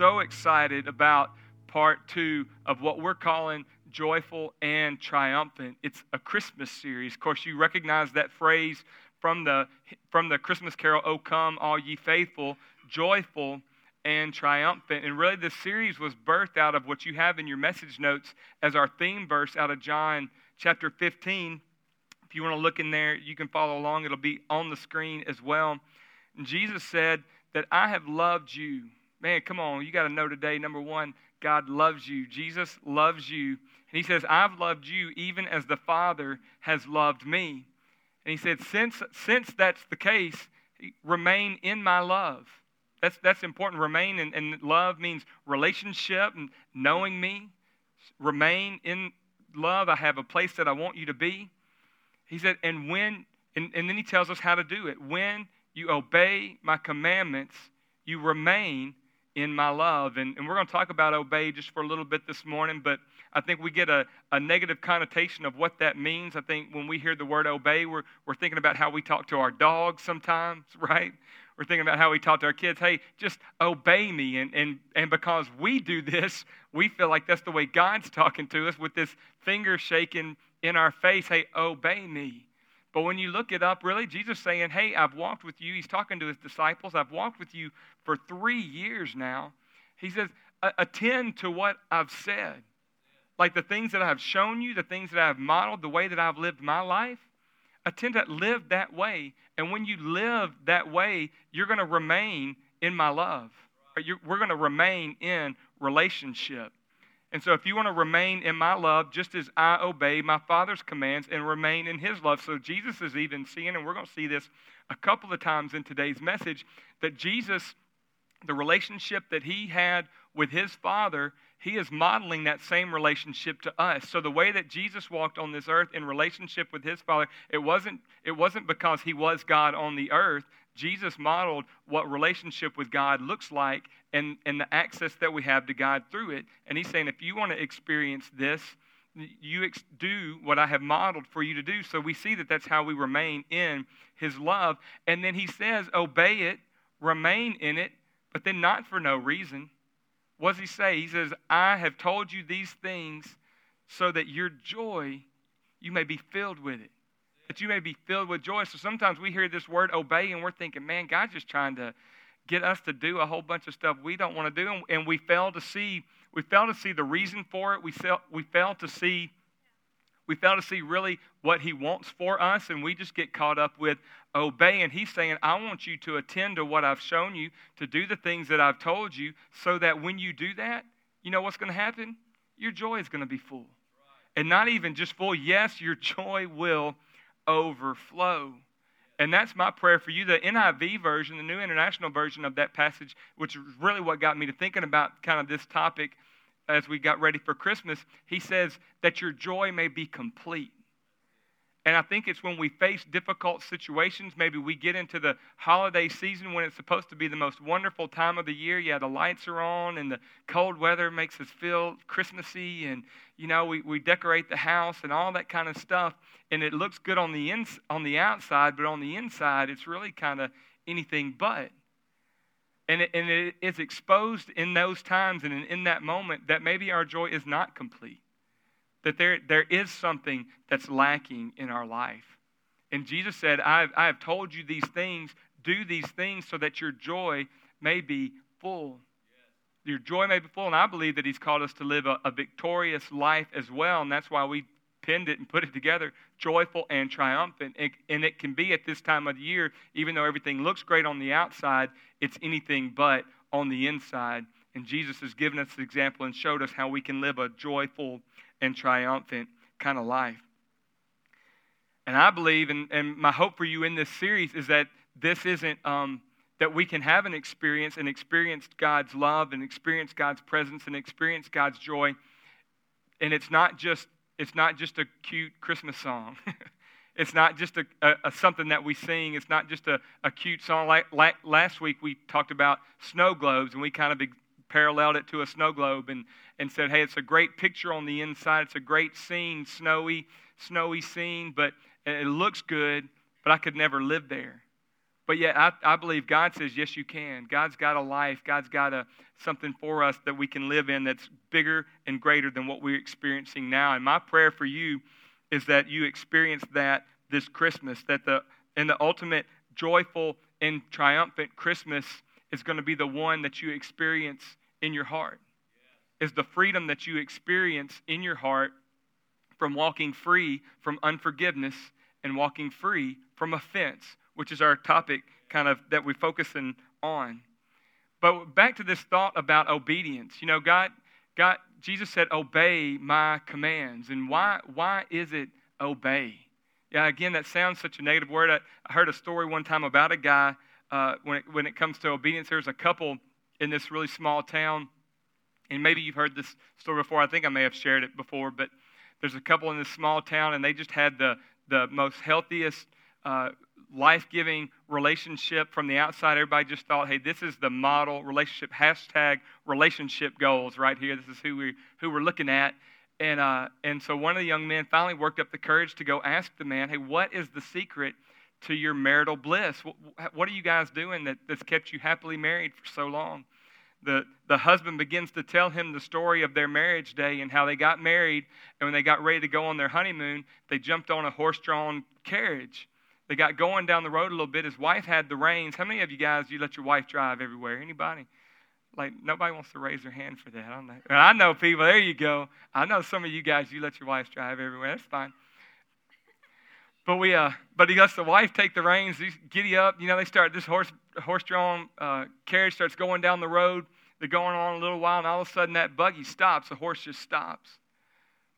so excited about part two of what we're calling joyful and triumphant. It's a Christmas series. Of course, you recognize that phrase from the, from the Christmas carol, O come, all ye faithful, joyful and triumphant. And really, this series was birthed out of what you have in your message notes as our theme verse out of John chapter 15. If you want to look in there, you can follow along. It'll be on the screen as well. And Jesus said that I have loved you. Man, come on. You got to know today, number one, God loves you. Jesus loves you. And he says, I've loved you even as the Father has loved me. And he said, since, since that's the case, remain in my love. That's, that's important. Remain and, and love means relationship and knowing me. Remain in love. I have a place that I want you to be. He said, and when, and, and then he tells us how to do it. When you obey my commandments, you remain in my love. And, and we're going to talk about obey just for a little bit this morning, but I think we get a, a negative connotation of what that means. I think when we hear the word obey, we're, we're thinking about how we talk to our dogs sometimes, right? We're thinking about how we talk to our kids. Hey, just obey me. And, and, and because we do this, we feel like that's the way God's talking to us with this finger shaking in our face. Hey, obey me. But when you look it up, really, Jesus saying, Hey, I've walked with you. He's talking to his disciples. I've walked with you for three years now. He says, Attend to what I've said. Like the things that I've shown you, the things that I've modeled, the way that I've lived my life. Attend to live that way. And when you live that way, you're going to remain in my love. We're going to remain in relationship. And so, if you want to remain in my love, just as I obey my Father's commands and remain in his love. So, Jesus is even seeing, and we're going to see this a couple of times in today's message, that Jesus, the relationship that he had with his Father, he is modeling that same relationship to us. So the way that Jesus walked on this earth in relationship with his Father, it wasn't, it wasn't because he was God on the earth. Jesus modeled what relationship with God looks like and, and the access that we have to God through it. And he's saying, if you want to experience this, you ex- do what I have modeled for you to do. So we see that that's how we remain in his love. And then he says, obey it, remain in it, but then not for no reason. What does he say? He says, I have told you these things so that your joy, you may be filled with it. That you may be filled with joy. So sometimes we hear this word obey and we're thinking, man, God's just trying to get us to do a whole bunch of stuff we don't want to do. And we fail to see, we fail to see the reason for it. We fail, we fail to see we fail to see really what he wants for us, and we just get caught up with obey. And he's saying, I want you to attend to what I've shown you, to do the things that I've told you, so that when you do that, you know what's going to happen? Your joy is going to be full. And not even just full, yes, your joy will overflow. And that's my prayer for you. The NIV version, the New International Version of that passage, which is really what got me to thinking about kind of this topic as we got ready for Christmas, he says that your joy may be complete. And I think it's when we face difficult situations, maybe we get into the holiday season when it's supposed to be the most wonderful time of the year. Yeah, the lights are on and the cold weather makes us feel Christmassy and, you know, we, we decorate the house and all that kind of stuff. And it looks good on the, ins, on the outside, but on the inside, it's really kind of anything but. And it, and it is exposed in those times and in, in that moment that maybe our joy is not complete, that there, there is something that's lacking in our life. And Jesus said, I've, I have told you these things, do these things so that your joy may be full. Your joy may be full. And I believe that He's called us to live a, a victorious life as well. And that's why we pinned it and put it together joyful and triumphant. And it can be at this time of the year, even though everything looks great on the outside, it's anything but on the inside. And Jesus has given us the example and showed us how we can live a joyful and triumphant kind of life. And I believe, and, and my hope for you in this series is that this isn't, um, that we can have an experience and experience God's love and experience God's presence and experience God's joy. And it's not just it's not just a cute Christmas song. it's not just a, a, a, something that we sing. It's not just a, a cute song. Like, like last week, we talked about snow globes, and we kind of paralleled it to a snow globe and, and said, hey, it's a great picture on the inside. It's a great scene, snowy, snowy scene, but it looks good, but I could never live there. But yet, I, I believe God says, yes, you can. God's got a life. God's got a, something for us that we can live in that's bigger and greater than what we're experiencing now. And my prayer for you is that you experience that this Christmas, that the, and the ultimate joyful and triumphant Christmas is going to be the one that you experience in your heart. Is the freedom that you experience in your heart from walking free from unforgiveness and walking free from offense, which is our topic kind of that we're focusing on. But back to this thought about obedience. You know, God, God, Jesus said, obey my commands. And why, why is it obey? Yeah, again, that sounds such a negative word. I, I heard a story one time about a guy uh, when, it, when it comes to obedience. There's a couple in this really small town, and maybe you've heard this story before. I think I may have shared it before, but there's a couple in this small town, and they just had the, the most healthiest, uh, life giving relationship from the outside. Everybody just thought, hey, this is the model relationship, hashtag relationship goals right here. This is who, we, who we're looking at. And, uh, and so one of the young men finally worked up the courage to go ask the man, hey, what is the secret to your marital bliss? What, are you guys doing that, that's kept you happily married for so long? The, the husband begins to tell him the story of their marriage day and how they got married. And when they got ready to go on their honeymoon, they jumped on a horse drawn carriage. They got going down the road a little bit. His wife had the reins. How many of you guys, you let your wife drive everywhere? Anybody? Like, nobody wants to raise their hand for that. I, know. I know people. There you go. I know some of you guys, you let your wife drive everywhere. That's fine. But we, uh, but he lets the wife take the reins. He's giddy up. You know, they start this horse, horse-drawn uh, carriage starts going down the road. They're going on a little while, and all of a sudden that buggy stops. The horse just stops.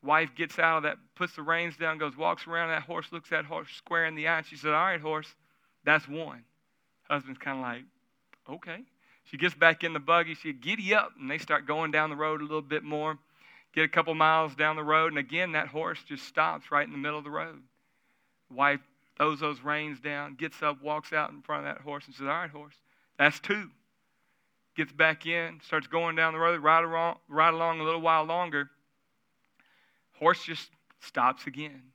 Wife gets out of that, puts the reins down, goes, walks around that horse, looks that horse square in the eye, and she said, "All right, horse, that's one." Husband's kind of like, "Okay." She gets back in the buggy. She giddy up, and they start going down the road a little bit more. Get a couple miles down the road, and again that horse just stops right in the middle of the road. Wife throws those reins down, gets up, walks out in front of that horse, and says, "All right, horse, that's two." Gets back in, starts going down the road, right along, right along a little while longer. Horse just stops again.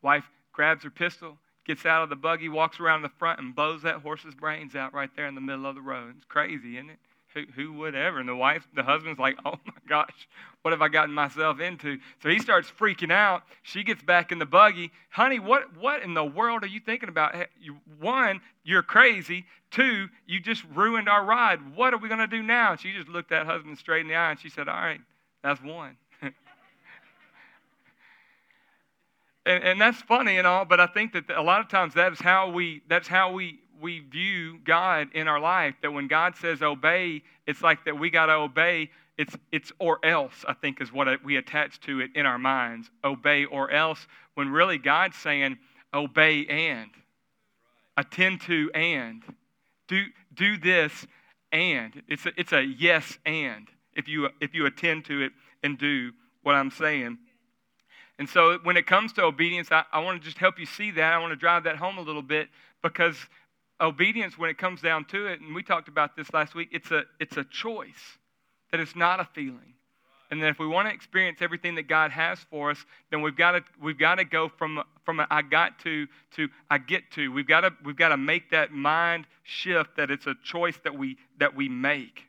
Wife grabs her pistol, gets out of the buggy, walks around the front, and blows that horse's brains out right there in the middle of the road. It's crazy, isn't it? Who, who would ever? And the wife, the husband's like, oh my gosh, what have I gotten myself into? So he starts freaking out. She gets back in the buggy. Honey, what, what in the world are you thinking about? One, you're crazy. Two, you just ruined our ride. What are we going to do now? And she just looked that husband straight in the eye and she said, all right, that's one. and, and that's funny and all, but I think that a lot of times that is how we that's how we we view God in our life. That when God says obey, it's like that we got to obey. It's it's or else. I think is what we attach to it in our minds. Obey or else. When really God's saying obey and attend to and do do this and it's a, it's a yes and if you if you attend to it and do what I'm saying. And so when it comes to obedience, I, I want to just help you see that. I want to drive that home a little bit because obedience, when it comes down to it, and we talked about this last week, it's a, it's a choice, that it's not a feeling. And that if we want to experience everything that God has for us, then we've got to, we've got to go from, from a, I got to to I get to. We've got to, we've got to make that mind shift that it's a choice that we, that we make.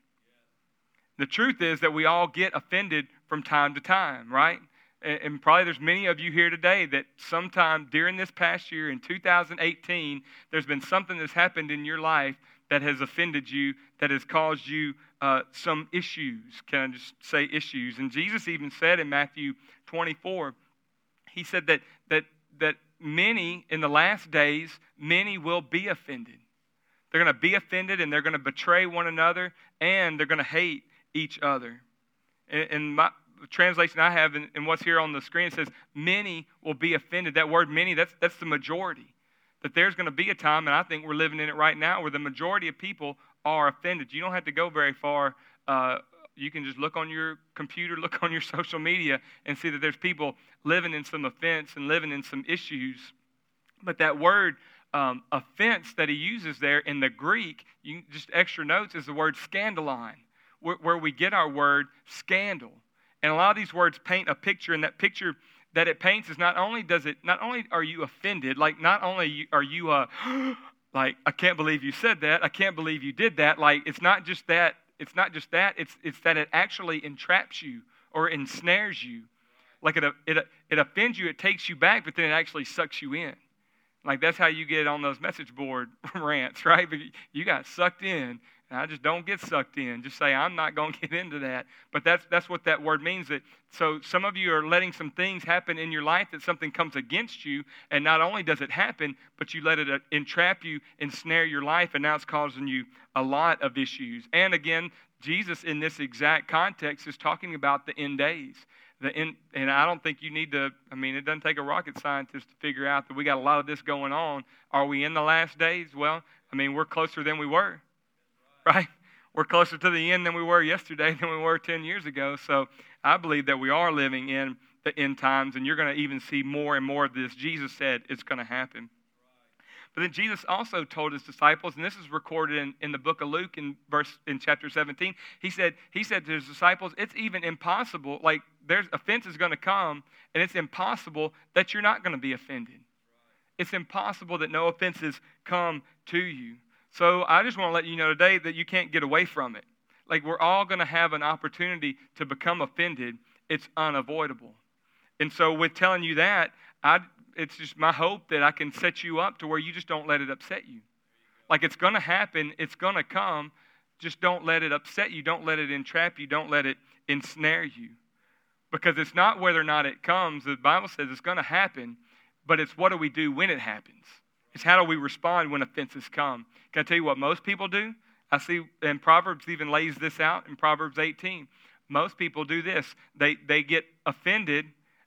The truth is that we all get offended from time to time, right? And probably there's many of you here today that sometime during this past year in 2018 there's been something that's happened in your life that has offended you that has caused you uh, some issues. Can i just say issues? And jesus even said in matthew 24 he said that that that many in the last days many will be offended. They're going to be offended and they're going to betray one another and they're going to hate each other. And my, translation I have and, what's here on the screen says, many will be offended. That word many, that's, that's the majority. That there's going to be a time, and I think we're living in it right now, where the majority of people are offended. You don't have to go very far. Uh, you can just look on your computer, look on your social media, and see that there's people living in some offense and living in some issues. But that word, um, offense, that he uses there in the Greek, you just extra notes, is the word scandalon, where, where we get our word scandal. And a lot of these words paint a picture, and that picture that it paints is not only does it not only are you offended, like not only are you uh, like, I can't believe you said that. I can't believe you did that. Like, it's not just that. It's not just that. It's, it's that it actually entraps you or ensnares you. Like, it, it, it offends you, it takes you back, but then it actually sucks you in. Like, that's how you get on those message board rants, right? You got sucked in and I just don't get sucked in. Just say, I'm not going to get into that. But that's, that's what that word means. That, so some of you are letting some things happen in your life that something comes against you. And not only does it happen, but you let it uh, entrap you, ensnare your life. And now it's causing you a lot of issues. And again, Jesus, in this exact context, is talking about the end days. The end, and I don't think you need to, I mean, it doesn't take a rocket scientist to figure out that we got a lot of this going on. Are we in the last days? Well, I mean, we're closer than we were right? We're closer to the end than we were yesterday than we were 10 years ago. So I believe that we are living in the end times, and you're going to even see more and more of this. Jesus said it's going to happen. But then Jesus also told his disciples, and this is recorded in, in the book of Luke in verse in chapter 17. He said, he said to his disciples, it's even impossible, like there's offense is going to come, and it's impossible that you're not going to be offended. It's impossible that no offenses come to you. So I just want to let you know today that you can't get away from it. Like we're all going to have an opportunity to become offended. It's unavoidable. And so with telling you that, I, it's just my hope that I can set you up to where you just don't let it upset you. Like it's going to happen, it's going to come. Just don't let it upset you. Don't let it entrap you. Don't let it ensnare you. Because it's not whether or not it comes. The Bible says it's going to happen, but it's what do we do when it happens. It's how do we respond when offenses come. Can I tell you what most people do? I see, and Proverbs even lays this out in Proverbs 18. Most people do this. They, they get offended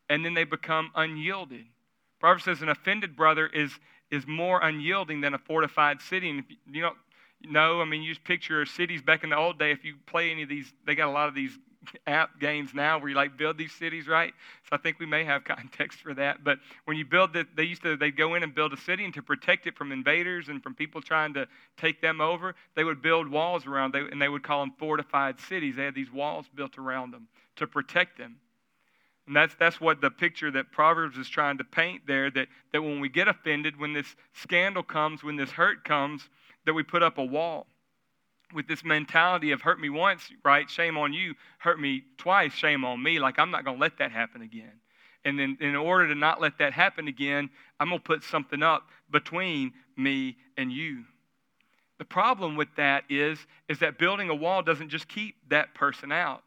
and then they become unyielded. Proverbs says an offended brother is, is more unyielding than a fortified city. And if you, you don't know, I mean, you just picture cities back in the old day. If you play any of these, they got a lot of these app games now where you like build these cities, right? So I think we may have context for that. But when you build it, they used to they'd go in and build a city, and to protect it from invaders and from people trying to take them over, they would build walls around, they, and they would call them fortified cities. They had these walls built around them to protect them. And that's, that's what the picture that Proverbs is trying to paint there that, that when we get offended, when this scandal comes, when this hurt comes, that we put up a wall with this mentality of hurt me once, right? Shame on you. Hurt me twice, shame on me. Like, I'm not going to let that happen again. And then, in order to not let that happen again, I'm going to put something up between me and you. The problem with that is, is that building a wall doesn't just keep that person out.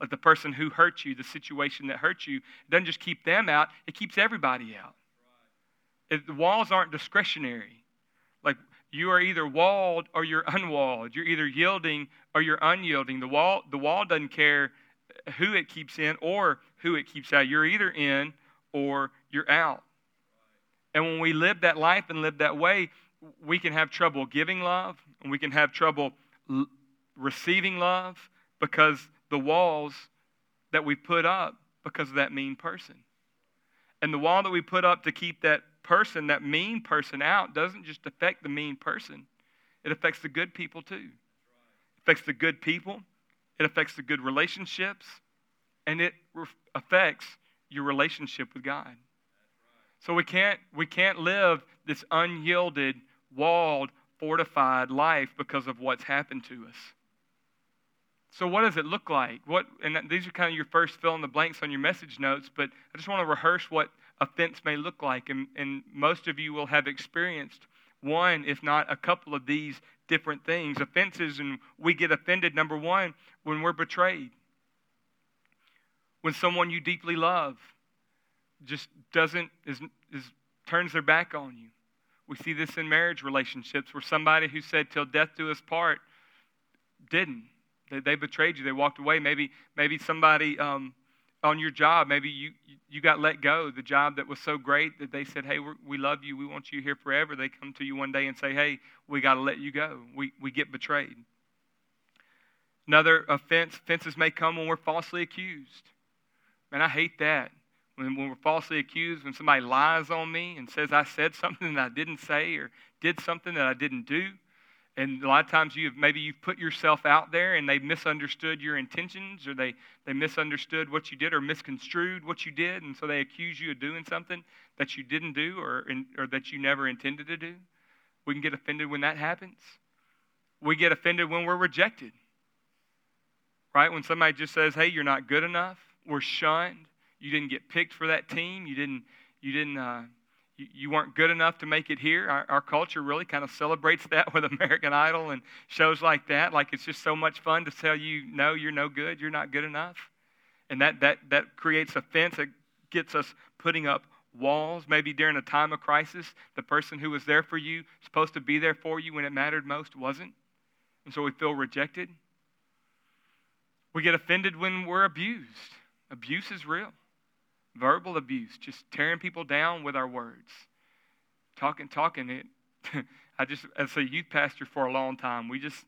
Like the person who hurt you, the situation that hurt you, it doesn't just keep them out, it keeps everybody out. It, the walls aren't discretionary. You are either walled or you're unwalled. You're either yielding or you're unyielding. The wall, the wall doesn't care who it keeps in or who it keeps out. You're either in or you're out. And when we live that life and live that way, we can have trouble giving love and we can have trouble l- receiving love because the walls that we put up because of that mean person. And the wall that we put up to keep that person, that mean person out, doesn't just affect the mean person, it affects the good people too. It affects the good people, it affects the good relationships, and it re- affects your relationship with God. So we can't, we can't live this unyielded, walled, fortified life because of what's happened to us. So, what does it look like? What, and these are kind of your first fill in the blanks on your message notes, but I just want to rehearse what offense may look like. And, and most of you will have experienced one, if not a couple of these different things. Offenses, and we get offended, number one, when we're betrayed. When someone you deeply love just doesn't, is, is, turns their back on you. We see this in marriage relationships where somebody who said, till death do us part, didn't. They, they betrayed you. They walked away. Maybe, maybe somebody um, on your job, maybe you, you got let go. The job that was so great that they said, hey, we love you. We want you here forever. They come to you one day and say, hey, we got to let you go. We, we get betrayed. Another offense, offenses may come when we're falsely accused. Man, I hate that. When, when we're falsely accused, when somebody lies on me and says I said something that I didn't say or did something that I didn't do. And a lot of times you have, maybe you've put yourself out there and they misunderstood your intentions or they, they misunderstood what you did or misconstrued what you did. And so they accuse you of doing something that you didn't do or, or that you never intended to do. We can get offended when that happens. We get offended when we're rejected. Right? When somebody just says, hey, you're not good enough, we're shunned, you didn't get picked for that team, you didn't, you didn't, uh, you, weren't good enough to make it here. Our, our culture really kind of celebrates that with American Idol and shows like that. Like it's just so much fun to tell you, no, you're no good, you're not good enough. And that, that, that creates offense. It gets us putting up walls. Maybe during a time of crisis, the person who was there for you, supposed to be there for you when it mattered most, wasn't. And so we feel rejected. We get offended when we're abused. Abuse is real. Verbal abuse, just tearing people down with our words. Talking, talking it. I just, as a youth pastor for a long time, we just,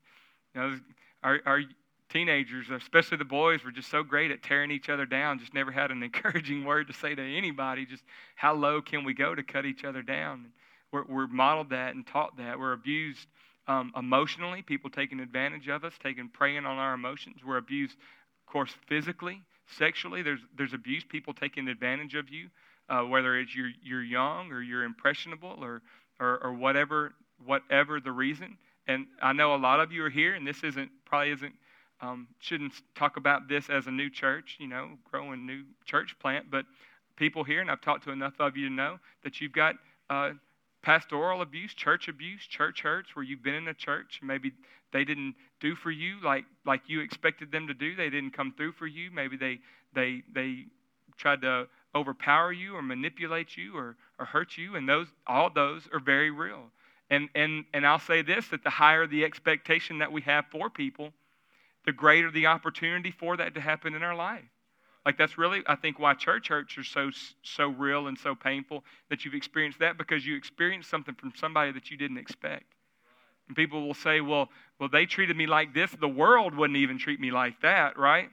you know, our, our teenagers, especially the boys, were just so great at tearing each other down, just never had an encouraging word to say to anybody. Just how low can we go to cut each other down? We're, we're modeled that and taught that. We're abused um, emotionally, people taking advantage of us, taking preying on our emotions. We're abused, of course, physically, sexually. There's, there's abuse, people taking advantage of you, uh, whether it's you're, you're young or you're impressionable or, or, or whatever, whatever the reason. And I know a lot of you are here, and this isn't probably isn't um, shouldn't talk about this as a new church, you know, growing new church plant, but people here, and I've talked to enough of you to know that you've got uh, pastoral abuse, church abuse, church hurts, where you've been in a church, maybe they didn't do for you like like you expected them to do. They didn't come through for you. Maybe they they they tried to overpower you or manipulate you or, or hurt you, and those all those are very real. And and and I'll say this: that the higher the expectation that we have for people, the greater the opportunity for that to happen in our life. Like that's really, I think, why church hurts are so so real and so painful that you've experienced that because you experienced something from somebody that you didn't expect. And people will say, "Well, well, they treated me like this. The world wouldn't even treat me like that, right?"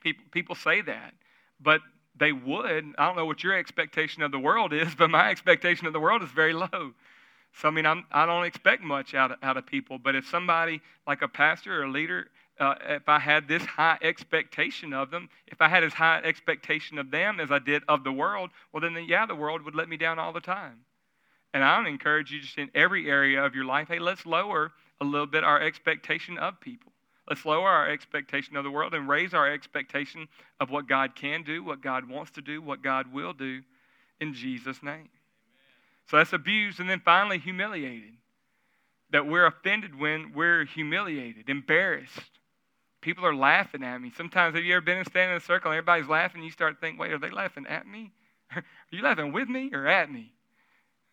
People people say that, but they would. I don't know what your expectation of the world is, but my expectation of the world is very low. So I mean, I'm, I do not expect much out of, out of people. But if somebody like a pastor or a leader uh, if I had this high expectation of them, if I had as high expectation of them as I did of the world, well, then, yeah, the world would let me down all the time. And I would encourage you just in every area of your life, hey, let's lower a little bit our expectation of people. Let's lower our expectation of the world and raise our expectation of what God can do, what God wants to do, what God will do in Jesus' name. Amen. So that's abused. And then finally, humiliated. That we're offended when we're humiliated, embarrassed people are laughing at me. Sometimes, have you ever been in standing in a circle and everybody's laughing? You start to think, wait, are they laughing at me? are you laughing with me or at me?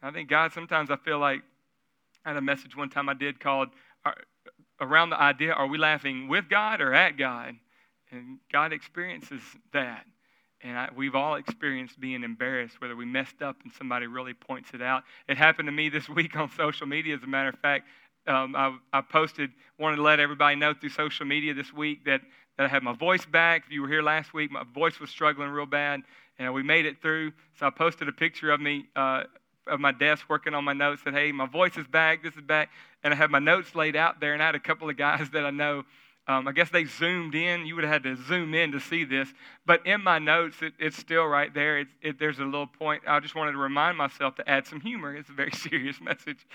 I think God, sometimes I feel like I had a message one time I did called around the idea are we laughing with God or at God? And God experiences that. And I, we've all experienced being embarrassed, whether we messed up and somebody really points it out. It happened to me this week on social media, as a matter of fact um, I, I, posted, wanted to let everybody know through social media this week that, that I had my voice back. If you were here last week, my voice was struggling real bad, and we made it through. So I posted a picture of me, uh, of my desk working on my notes, said, hey, my voice is back, this is back. And I had my notes laid out there, and I had a couple of guys that I know um, I guess they zoomed in. You would have had to zoom in to see this. But in my notes, it, it's still right there. It, it, there's a little point. I just wanted to remind myself to add some humor. It's a very serious message.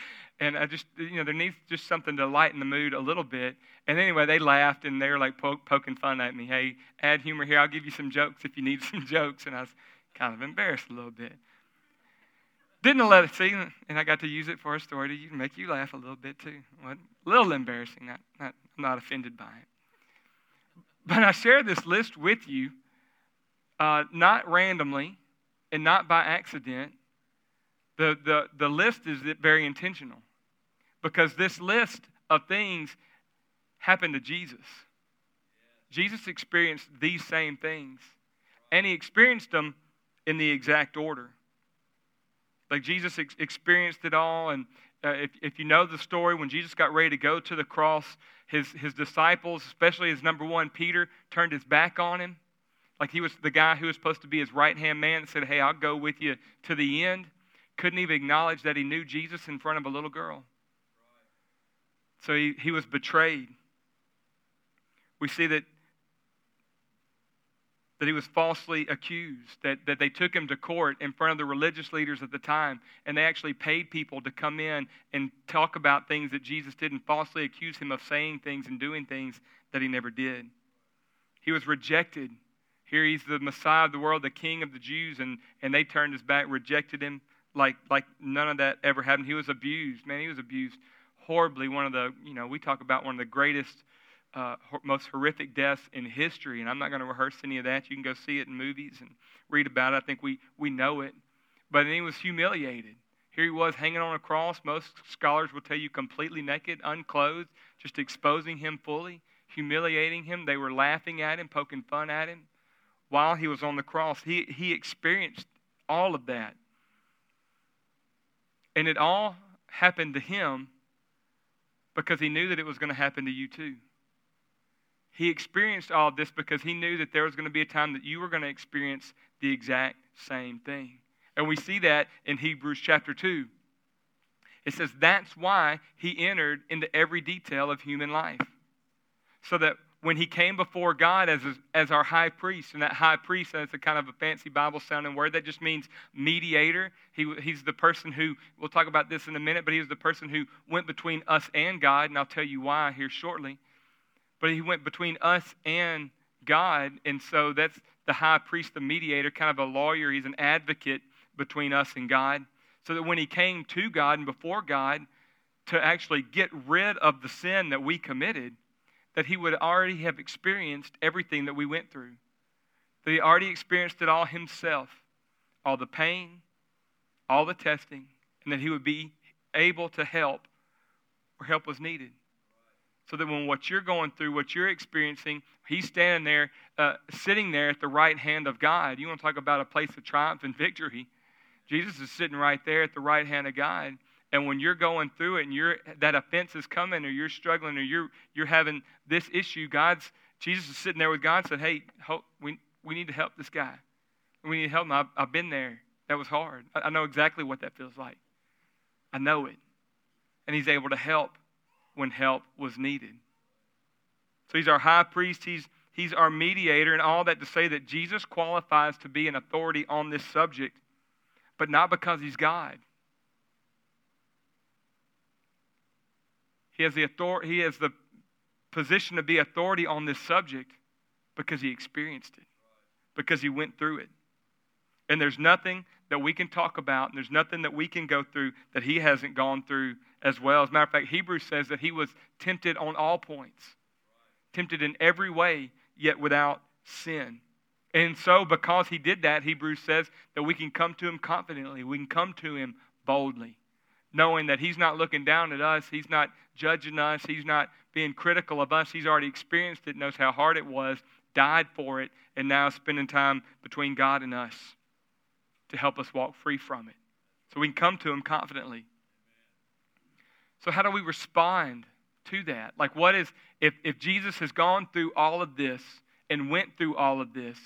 And I just, you know, there needs just something to lighten the mood a little bit. And anyway, they laughed and they were like poke, poking fun at me. Hey, add humor here. I'll give you some jokes if you need some jokes. And I was kind of embarrassed a little bit. Didn't let it see, and I got to use it for a story to make you laugh a little bit too. What? A little embarrassing, not, not I'm not offended by it. But I share this list with you, uh, not randomly and not by accident. The, the, the list is very intentional because this list of things happened to Jesus. Jesus experienced these same things, and he experienced them in the exact order. Like Jesus ex- experienced it all, and uh, if, if you know the story, when Jesus got ready to go to the cross, his, his disciples, especially his number one, Peter, turned his back on him. Like he was the guy who was supposed to be his right hand man and said, Hey, I'll go with you to the end. Couldn't even acknowledge that he knew Jesus in front of a little girl. So he, he was betrayed. We see that that he was falsely accused, that, that they took him to court in front of the religious leaders at the time, and they actually paid people to come in and talk about things that Jesus did and falsely accuse him of saying things and doing things that he never did. He was rejected. Here he's the Messiah of the world, the King of the Jews, and, and they turned his back, rejected him like, like none of that ever happened. He was abused. Man, he was abused horribly. One of the, you know, we talk about one of the greatest uh, most horrific deaths in history. And I'm not going to rehearse any of that. You can go see it in movies and read about it. I think we, we know it. But he was humiliated. Here he was hanging on a cross. Most scholars will tell you completely naked, unclothed, just exposing him fully, humiliating him. They were laughing at him, poking fun at him while he was on the cross. He, he experienced all of that. And it all happened to him because he knew that it was going to happen to you too. He experienced all of this because he knew that there was going to be a time that you were going to experience the exact same thing. And we see that in Hebrews chapter 2. It says that's why he entered into every detail of human life. So that when he came before God as, as our high priest, and that high priest, that's a kind of a fancy Bible sounding word, that just means mediator. He, he's the person who, we'll talk about this in a minute, but he was the person who went between us and God, and I'll tell you why here shortly but he went between us and God. And so that's the high priest, the mediator, kind of a lawyer. He's an advocate between us and God. So that when he came to God and before God to actually get rid of the sin that we committed, that he would already have experienced everything that we went through. That he already experienced it all himself all the pain, all the testing, and that he would be able to help where help was needed so that when what you're going through, what you're experiencing, he's standing there, uh, sitting there at the right hand of God. You want to talk about a place of triumph and victory? Jesus is sitting right there at the right hand of God. And when you're going through it and you're, that offense is coming or you're struggling or you're, you're having this issue, God's, Jesus is sitting there with God and said, hey, we, we need to help this guy. We need to help him. I've, I've been there. That was hard. I, I know exactly what that feels like. I know it. And he's able to help when help was needed. So he's our high priest, he's, he's our mediator, and all that to say that Jesus qualifies to be an authority on this subject, but not because he's God. He has the authority, he has the position to be authority on this subject because he experienced it, because he went through it. And there's nothing that we can talk about, and there's nothing that we can go through that he hasn't gone through as well. As a matter of fact, Hebrews says that he was tempted on all points, tempted in every way, yet without sin. And so, because he did that, Hebrews says that we can come to him confidently, we can come to him boldly, knowing that he's not looking down at us, he's not judging us, he's not being critical of us. He's already experienced it, knows how hard it was, died for it, and now spending time between God and us to help us walk free from it. So we can come to Him confidently. So, how do we respond to that? Like, what is, if, if Jesus has gone through all of this and went through all of this,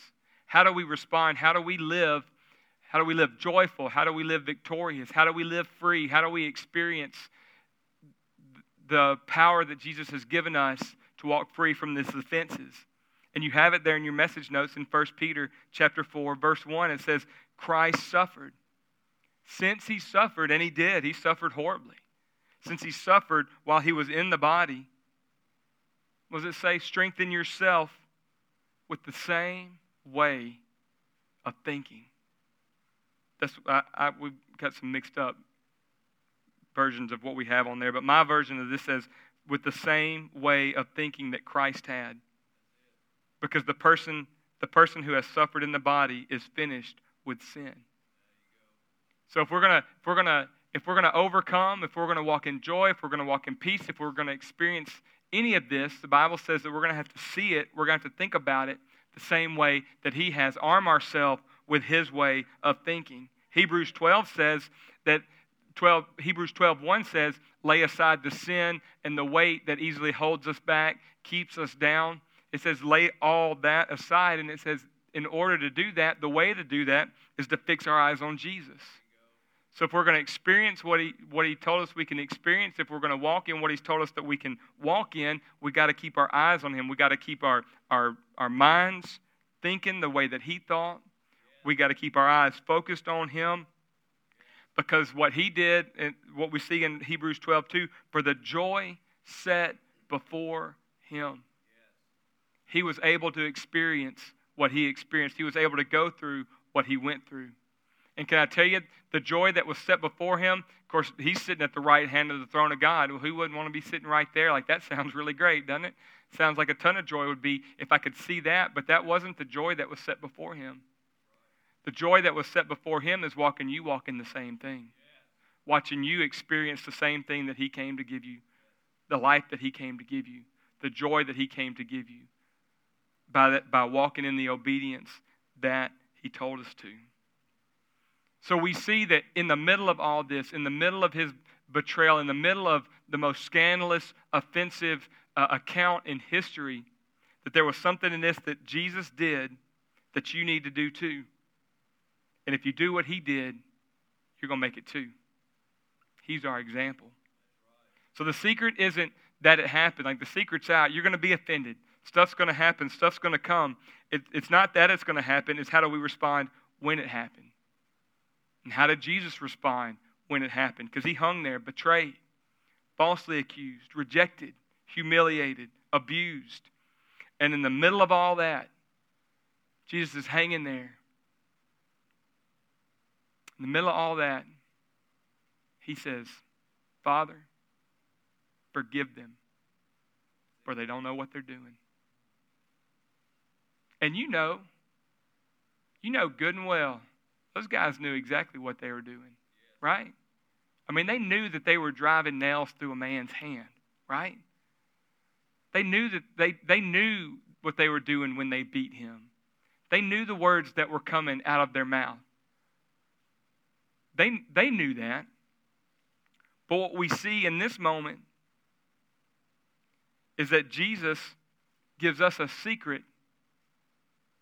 how do we respond? How do we live? How do we live joyful? How do we live victorious? How do we live free? How do we experience the power that Jesus has given us to walk free from these offenses? And you have it there in your message notes in 1 Peter chapter 4, verse 1. It says, Christ suffered. Since he suffered, and he did, he suffered horribly. Since he suffered while he was in the body, was it say, strengthen yourself with the same way of thinking? That's I, I, we've got some mixed up versions of what we have on there, but my version of this says, with the same way of thinking that Christ had. Because the person, the person who has suffered in the body is finished with sin. So if we're gonna if we're gonna if we're gonna overcome, if we're gonna walk in joy, if we're gonna walk in peace, if we're gonna experience any of this, the Bible says that we're gonna have to see it, we're gonna have to think about it the same way that He has. Arm ourselves with His way of thinking. Hebrews 12 says that 12 Hebrews 12 1 says, lay aside the sin and the weight that easily holds us back, keeps us down. It says, lay all that aside, and it says, in order to do that, the way to do that is to fix our eyes on Jesus. So if we're going to experience what he, what he told us we can experience, if we're going to walk in what he's told us that we can walk in, we got to keep our eyes on him. We got to keep our, our, our minds thinking the way that he thought. We got to keep our eyes focused on him because what he did and what we see in Hebrews 12 2 for the joy set before him. He was able to experience what he experienced. He was able to go through what he went through. And can I tell you, the joy that was set before him, of course, he's sitting at the right hand of the throne of God. Well, who wouldn't want to be sitting right there? Like, that sounds really great, doesn't it? Sounds like a ton of joy would be if I could see that, but that wasn't the joy that was set before him. The joy that was set before him is walking you walking the same thing, watching you experience the same thing that he came to give you, the life that he came to give you, the joy that he came to give you by, by walking in the obedience that he told us to. So we see that in the middle of all this, in the middle of his betrayal, in the middle of the most scandalous, offensive uh, account in history, that there was something in this that Jesus did that you need to do too. And if you do what he did, you're going to make it too. He's our example. So the secret isn't that it happened. Like the secret's out. You're going to be offended. Stuff's going to happen. Stuff's going to come. It, it's not that it's going to happen. It's how do we respond when it happened. And how did Jesus respond when it happened? Because he hung there, betrayed, falsely accused, rejected, humiliated, abused. And in the middle of all that, Jesus is hanging there. In the middle of all that, he says, Father, forgive them, for they don't know what they're doing. And you know, you know good and well, those guys knew exactly what they were doing, right? I mean, they knew that they were driving nails through a man's hand, right? They knew that they, they knew what they were doing when they beat him. They knew the words that were coming out of their mouth. They, they knew that. But what we see in this moment is that Jesus gives us a secret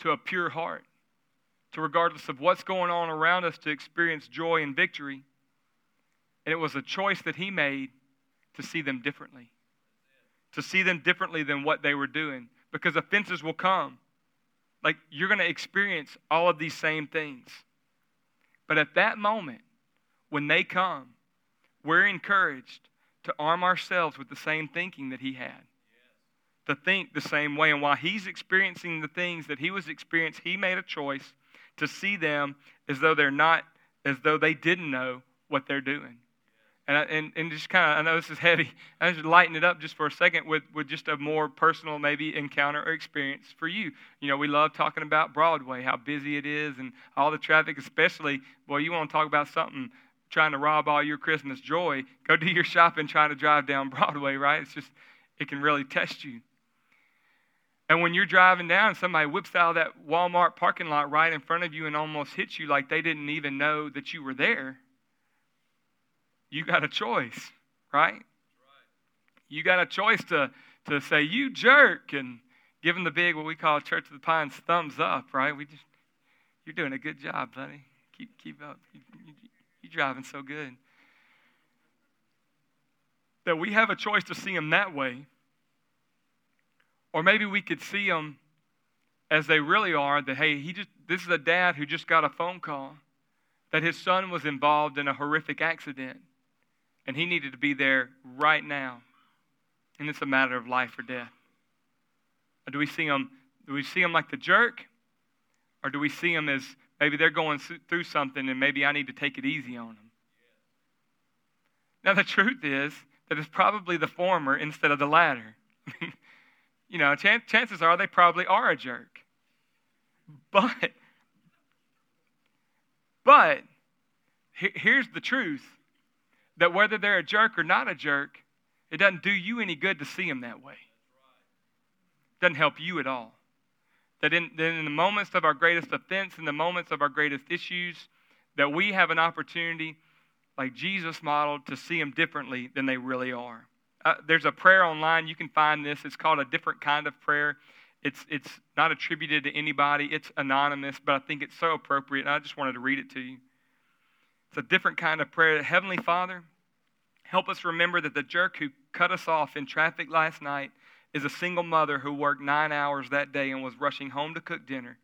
to a pure heart, to regardless of what's going on around us, to experience joy and victory. And it was a choice that he made to see them differently, to see them differently than what they were doing, because offenses will come. Like you're going to experience all of these same things. But at that moment, when they come, we're encouraged to arm ourselves with the same thinking that he had to think the same way. And while he's experiencing the things that he was experiencing, he made a choice to see them as though they're not, as though they didn't know what they're doing. And, I, and, and just kind of, I know this is heavy. I just lighten it up just for a second with, with just a more personal, maybe encounter or experience for you. You know, we love talking about Broadway, how busy it is, and all the traffic, especially, boy, you want to talk about something trying to rob all your Christmas joy. Go do your shopping trying to drive down Broadway, right? It's just, it can really test you. And when you're driving down, somebody whips out of that Walmart parking lot right in front of you and almost hits you like they didn't even know that you were there. You got a choice, right? You got a choice to, to say, you jerk, and give them the big, what we call Church of the Pines thumbs up, right? We just, you're doing a good job, buddy. Keep, keep up. You, you, you're driving so good. That we have a choice to see them that way or maybe we could see them as they really are that, hey, he just, this is a dad who just got a phone call that his son was involved in a horrific accident and he needed to be there right now. And it's a matter of life or death. Or do we see them, do we see them like the jerk? Or do we see them as maybe they're going through something and maybe I need to take it easy on them? Now, the truth is that it's probably the former instead of the latter. you know, chances are they probably are a jerk. But, but here's the truth that whether they're a jerk or not a jerk, it doesn't do you any good to see them that way. It doesn't help you at all. That in, that in the moments of our greatest offense, in the moments of our greatest issues, that we have an opportunity, like Jesus modeled, to see them differently than they really are. Uh, there's a prayer online. You can find this. It's called a different kind of prayer. It's, it's not attributed to anybody, it's anonymous, but I think it's so appropriate. and I just wanted to read it to you. It's a different kind of prayer. Heavenly Father, help us remember that the jerk who cut us off in traffic last night is a single mother who worked nine hours that day and was rushing home to cook dinner.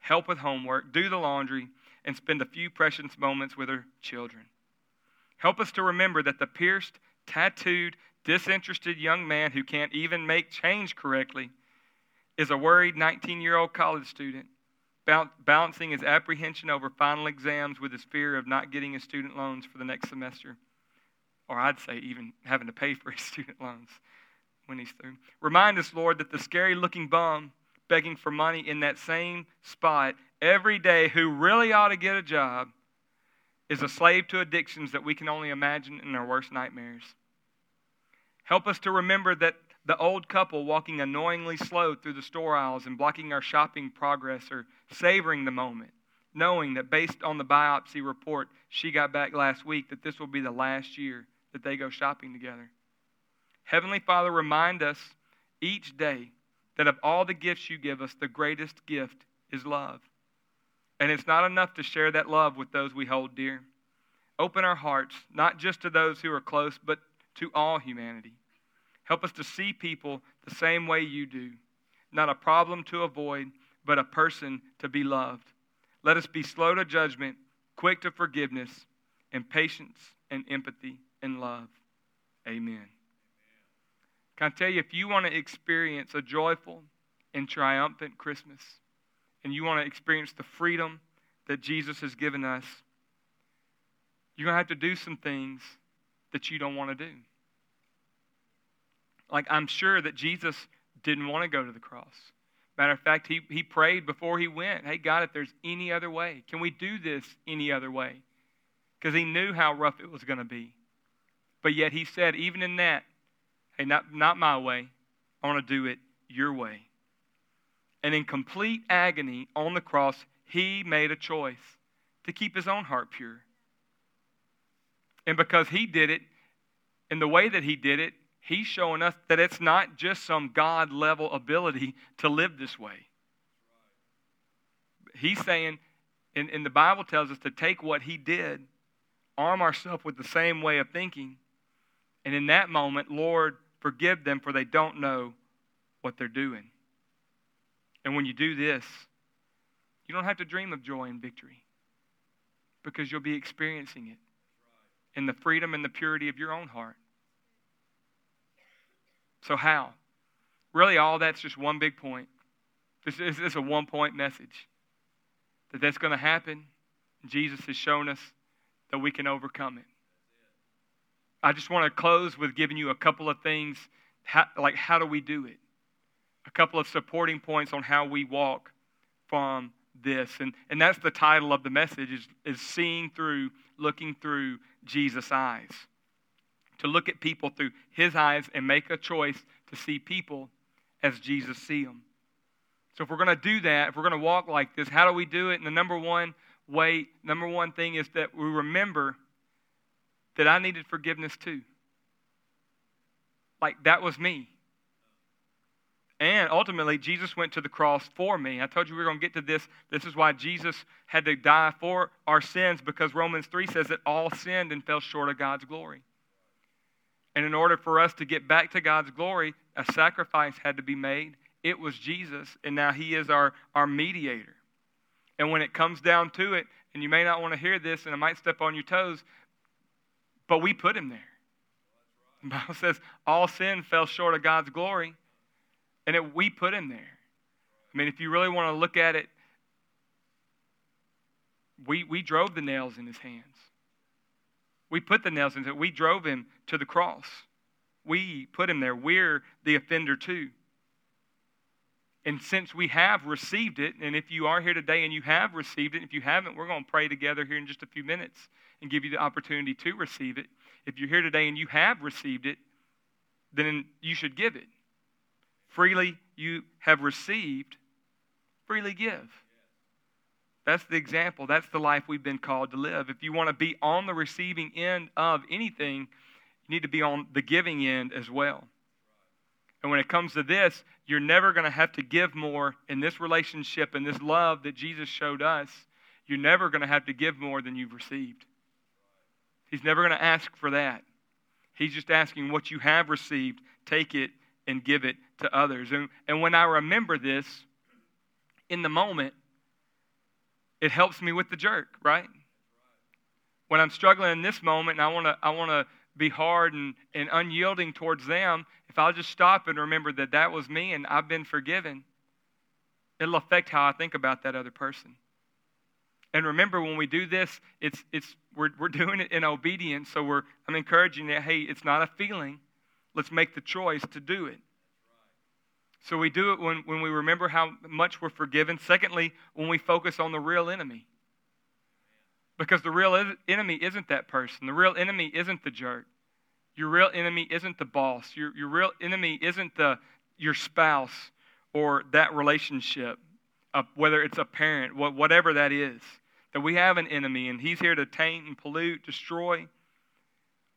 help with homework, do the laundry, and spend a few precious moments with her children. Help us to remember that the pierced, tattooed, disinterested young man who can't even make change correctly is a worried 19 year old college student balancing his apprehension over final exams with his fear of not getting his student loans for the next semester. Or I'd say even having to pay for his student loans when he's through. Remind us, Lord, that the scary looking bum begging for money in that same spot every day who really ought to get a job is a slave to addictions that we can only imagine in our worst nightmares. Help us to remember that the old couple walking annoyingly slow through the store aisles and blocking our shopping progress are savoring the moment, knowing that based on the biopsy report she got back last week, that this will be the last year that they go shopping together. Heavenly Father, remind us each day that of all the gifts you give us, the greatest gift is love. And it's not enough to share that love with those we hold dear. Open our hearts, not just to those who are close, but to all humanity. Help us to see people the same way you do. Not a problem to avoid, but a person to be loved. Let us be slow to judgment, quick to forgiveness, and patience and empathy and love. Amen. Can I tell you, if you want to experience a joyful and triumphant Christmas, and you want to experience the freedom that Jesus has given us, you're going to have to do some things that you don't want to do. Like, I'm sure that Jesus didn't want to go to the cross. Matter of fact, he, he prayed before he went, Hey, God, if there's any other way, can we do this any other way? Because he knew how rough it was going to be. But yet he said, even in that, Hey, not, not my way. I want to do it your way. And in complete agony on the cross, he made a choice to keep his own heart pure. And because he did it, in the way that he did it, he's showing us that it's not just some God level ability to live this way. He's saying, and, and the Bible tells us to take what he did, arm ourselves with the same way of thinking, and in that moment, Lord, Forgive them, for they don't know what they're doing. And when you do this, you don't have to dream of joy and victory because you'll be experiencing it in the freedom and the purity of your own heart. So, how? Really, all that's just one big point. This is, this is a one point message that that's going to happen. Jesus has shown us that we can overcome it. I just want to close with giving you a couple of things, how, like how do we do it? A couple of supporting points on how we walk from this. And, and that's the title of the message is, is seeing through, looking through Jesus' eyes. To look at people through his eyes and make a choice to see people as Jesus see them. So if we're going to do that, if we're going to walk like this, how do we do it? And the number one way, number one thing is that we remember that I needed forgiveness too. Like that was me. And ultimately, Jesus went to the cross for me. I told you we were going to get to this. This is why Jesus had to die for our sins because Romans 3 says that all sinned and fell short of God's glory. And in order for us to get back to God's glory, a sacrifice had to be made. It was Jesus, and now He is our, our mediator. And when it comes down to it, and you may not want to hear this, and it might step on your toes, but we put him there. The Bible says all sin fell short of God's glory, and it, we put him there. I mean, if you really want to look at it, we, we drove the nails in his hands. We put the nails in it. We drove him to the cross. We put him there. We're the offender too. And since we have received it, and if you are here today and you have received it, if you haven't, we're going to pray together here in just a few minutes and give you the opportunity to receive it. If you're here today and you have received it, then you should give it. Freely you have received, freely give. That's the example. That's the life we've been called to live. If you want to be on the receiving end of anything, you need to be on the giving end as well. And when it comes to this, you're never going to have to give more in this relationship and this love that Jesus showed us. You're never going to have to give more than you've received. He's never going to ask for that. He's just asking what you have received, take it and give it to others. And, and when I remember this, in the moment, it helps me with the jerk, right? When I'm struggling in this moment and I want to I want to be hard and, and unyielding towards them, if I'll just stop and remember that that was me and I've been forgiven, it'll affect how I think about that other person. And remember, when we do this, it's, it's, we're, we're doing it in obedience. So we're, I'm encouraging that, hey, it's not a feeling. Let's make the choice to do it. So we do it when, when we remember how much we're forgiven. Secondly, when we focus on the real enemy. Because the real enemy isn't that person. The real enemy isn't the jerk. Your real enemy isn't the boss. Your, your real enemy isn't the, your spouse or that relationship, uh, whether it's a parent, whatever that is. That we have an enemy and he's here to taint and pollute, destroy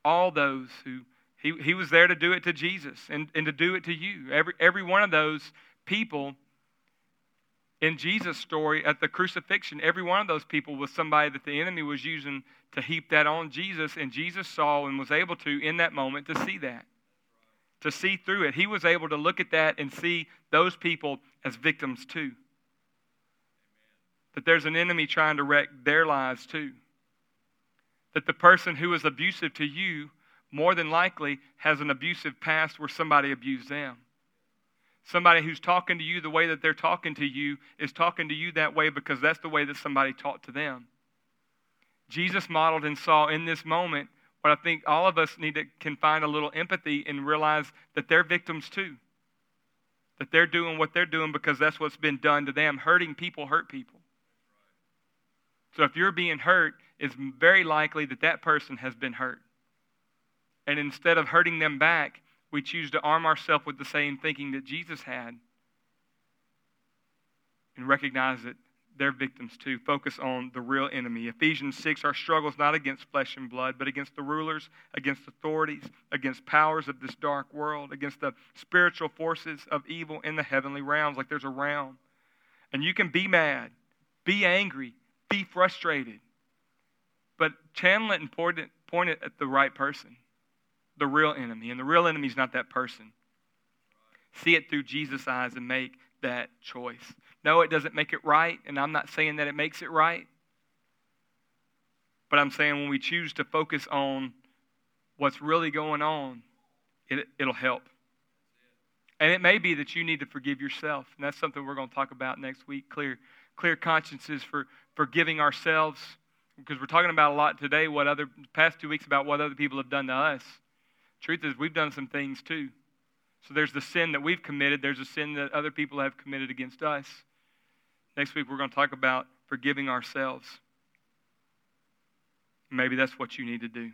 all those who he, he was there to do it to Jesus and, and to do it to you. Every, every one of those people in Jesus' story at the crucifixion, every one of those people was somebody that the enemy was using to heap that on Jesus, and Jesus saw and was able to, in that moment, to see that, to see through it. He was able to look at that and see those people as victims too. That there's an enemy trying to wreck their lives too. That the person who is abusive to you more than likely has an abusive past where somebody abused them. Somebody who's talking to you the way that they're talking to you is talking to you that way because that's the way that somebody talked to them. Jesus modeled and saw in this moment what I think all of us need to can find a little empathy and realize that they're victims too. That they're doing what they're doing because that's what's been done to them. Hurting people hurt people. So if you're being hurt, it's very likely that that person has been hurt. And instead of hurting them back, we choose to arm ourselves with the same thinking that Jesus had and recognize that they're victims too. Focus on the real enemy. Ephesians 6 Our struggle is not against flesh and blood, but against the rulers, against authorities, against powers of this dark world, against the spiritual forces of evil in the heavenly realms. Like there's a realm. And you can be mad, be angry, be frustrated, but channel it and point it, point it at the right person the real enemy. And the real enemy is not that person. See it through Jesus' eyes and make that choice. No, it doesn't make it right, and I'm not saying that it makes it right. But I'm saying when we choose to focus on what's really going on, it, it'll help. And it may be that you need to forgive yourself. And that's something we're going to talk about next week. Clear, clear consciences for forgiving ourselves. Because we're talking about a lot today, what other past two weeks about what other people have done to us. Truth is, we've done some things too. So there's the sin that we've committed, there's a sin that other people have committed against us. Next week, we're going to talk about forgiving ourselves. Maybe that's what you need to do.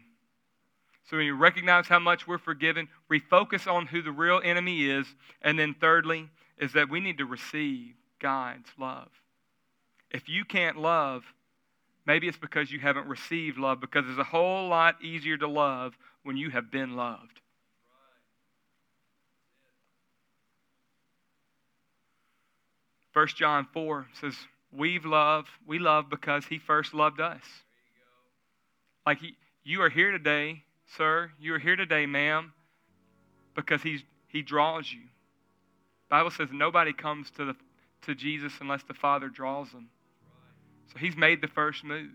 So when you recognize how much we're forgiven, refocus on who the real enemy is. And then, thirdly, is that we need to receive God's love. If you can't love, maybe it's because you haven't received love, because it's a whole lot easier to love when you have been loved. First John 4 says, We've loved, we love because he first loved us. Like he, you are here today, sir. You are here today, ma'am, because he's, he draws you. Bible says nobody comes to, the, to Jesus unless the Father draws them. So he's made the first move.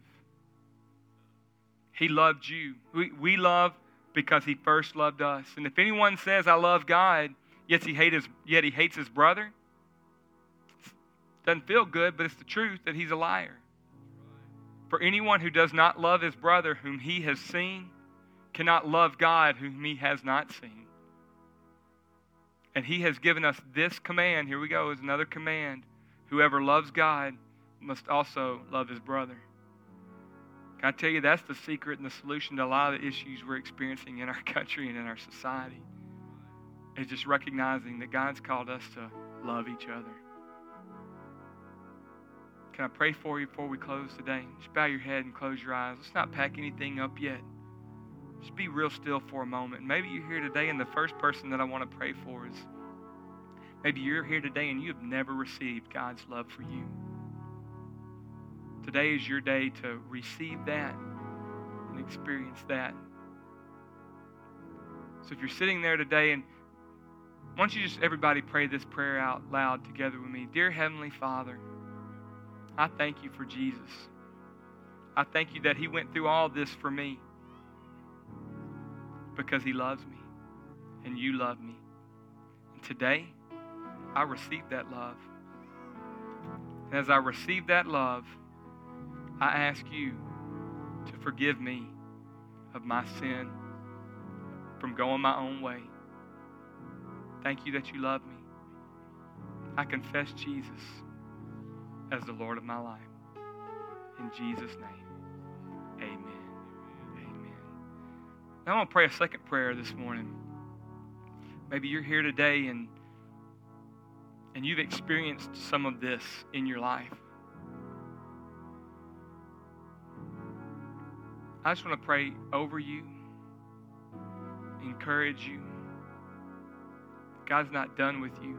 He loved you. We, we love because he first loved us. And if anyone says, I love God, yet he, hate his, yet he hates his brother, doesn't feel good, but it's the truth that he's a liar. For anyone who does not love his brother whom he has seen cannot love God whom he has not seen. And he has given us this command. Here we go, is another command. Whoever loves God must also love his brother. Can I tell you that's the secret and the solution to a lot of the issues we're experiencing in our country and in our society? Is just recognizing that God's called us to love each other. Can I pray for you before we close today? Just bow your head and close your eyes. Let's not pack anything up yet. Just be real still for a moment. Maybe you're here today, and the first person that I want to pray for is maybe you're here today and you have never received God's love for you. Today is your day to receive that and experience that. So if you're sitting there today and why don't you just everybody pray this prayer out loud together with me? Dear Heavenly Father, I thank you for Jesus. I thank you that He went through all this for me because He loves me and you love me. And today, I receive that love. And as I receive that love, I ask you to forgive me of my sin from going my own way. Thank you that you love me. I confess Jesus as the Lord of my life. In Jesus' name, amen. Amen. Now I want to pray a second prayer this morning. Maybe you're here today and and you've experienced some of this in your life. I just want to pray over you, encourage you. God's not done with you.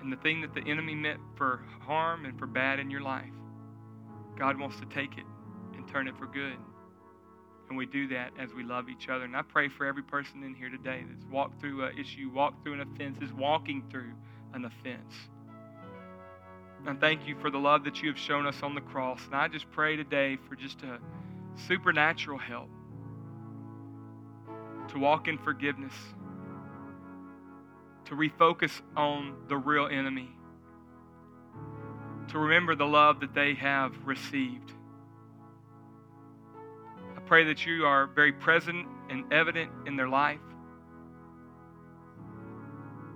And the thing that the enemy meant for harm and for bad in your life, God wants to take it and turn it for good. And we do that as we love each other. And I pray for every person in here today that's walked through an issue, walked through an offense, is walking through an offense. And thank you for the love that you have shown us on the cross. And I just pray today for just a supernatural help to walk in forgiveness, to refocus on the real enemy, to remember the love that they have received. I pray that you are very present and evident in their life.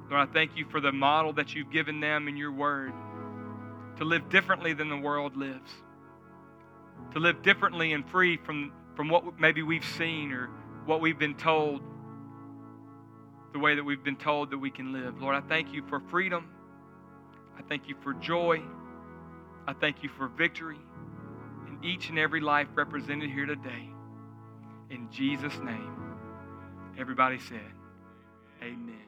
Lord, I thank you for the model that you've given them in your word to live differently than the world lives, to live differently and free from, from what maybe we've seen or what we've been told, the way that we've been told that we can live. Lord, I thank you for freedom. I thank you for joy. I thank you for victory in each and every life represented here today. In Jesus' name, everybody said, Amen.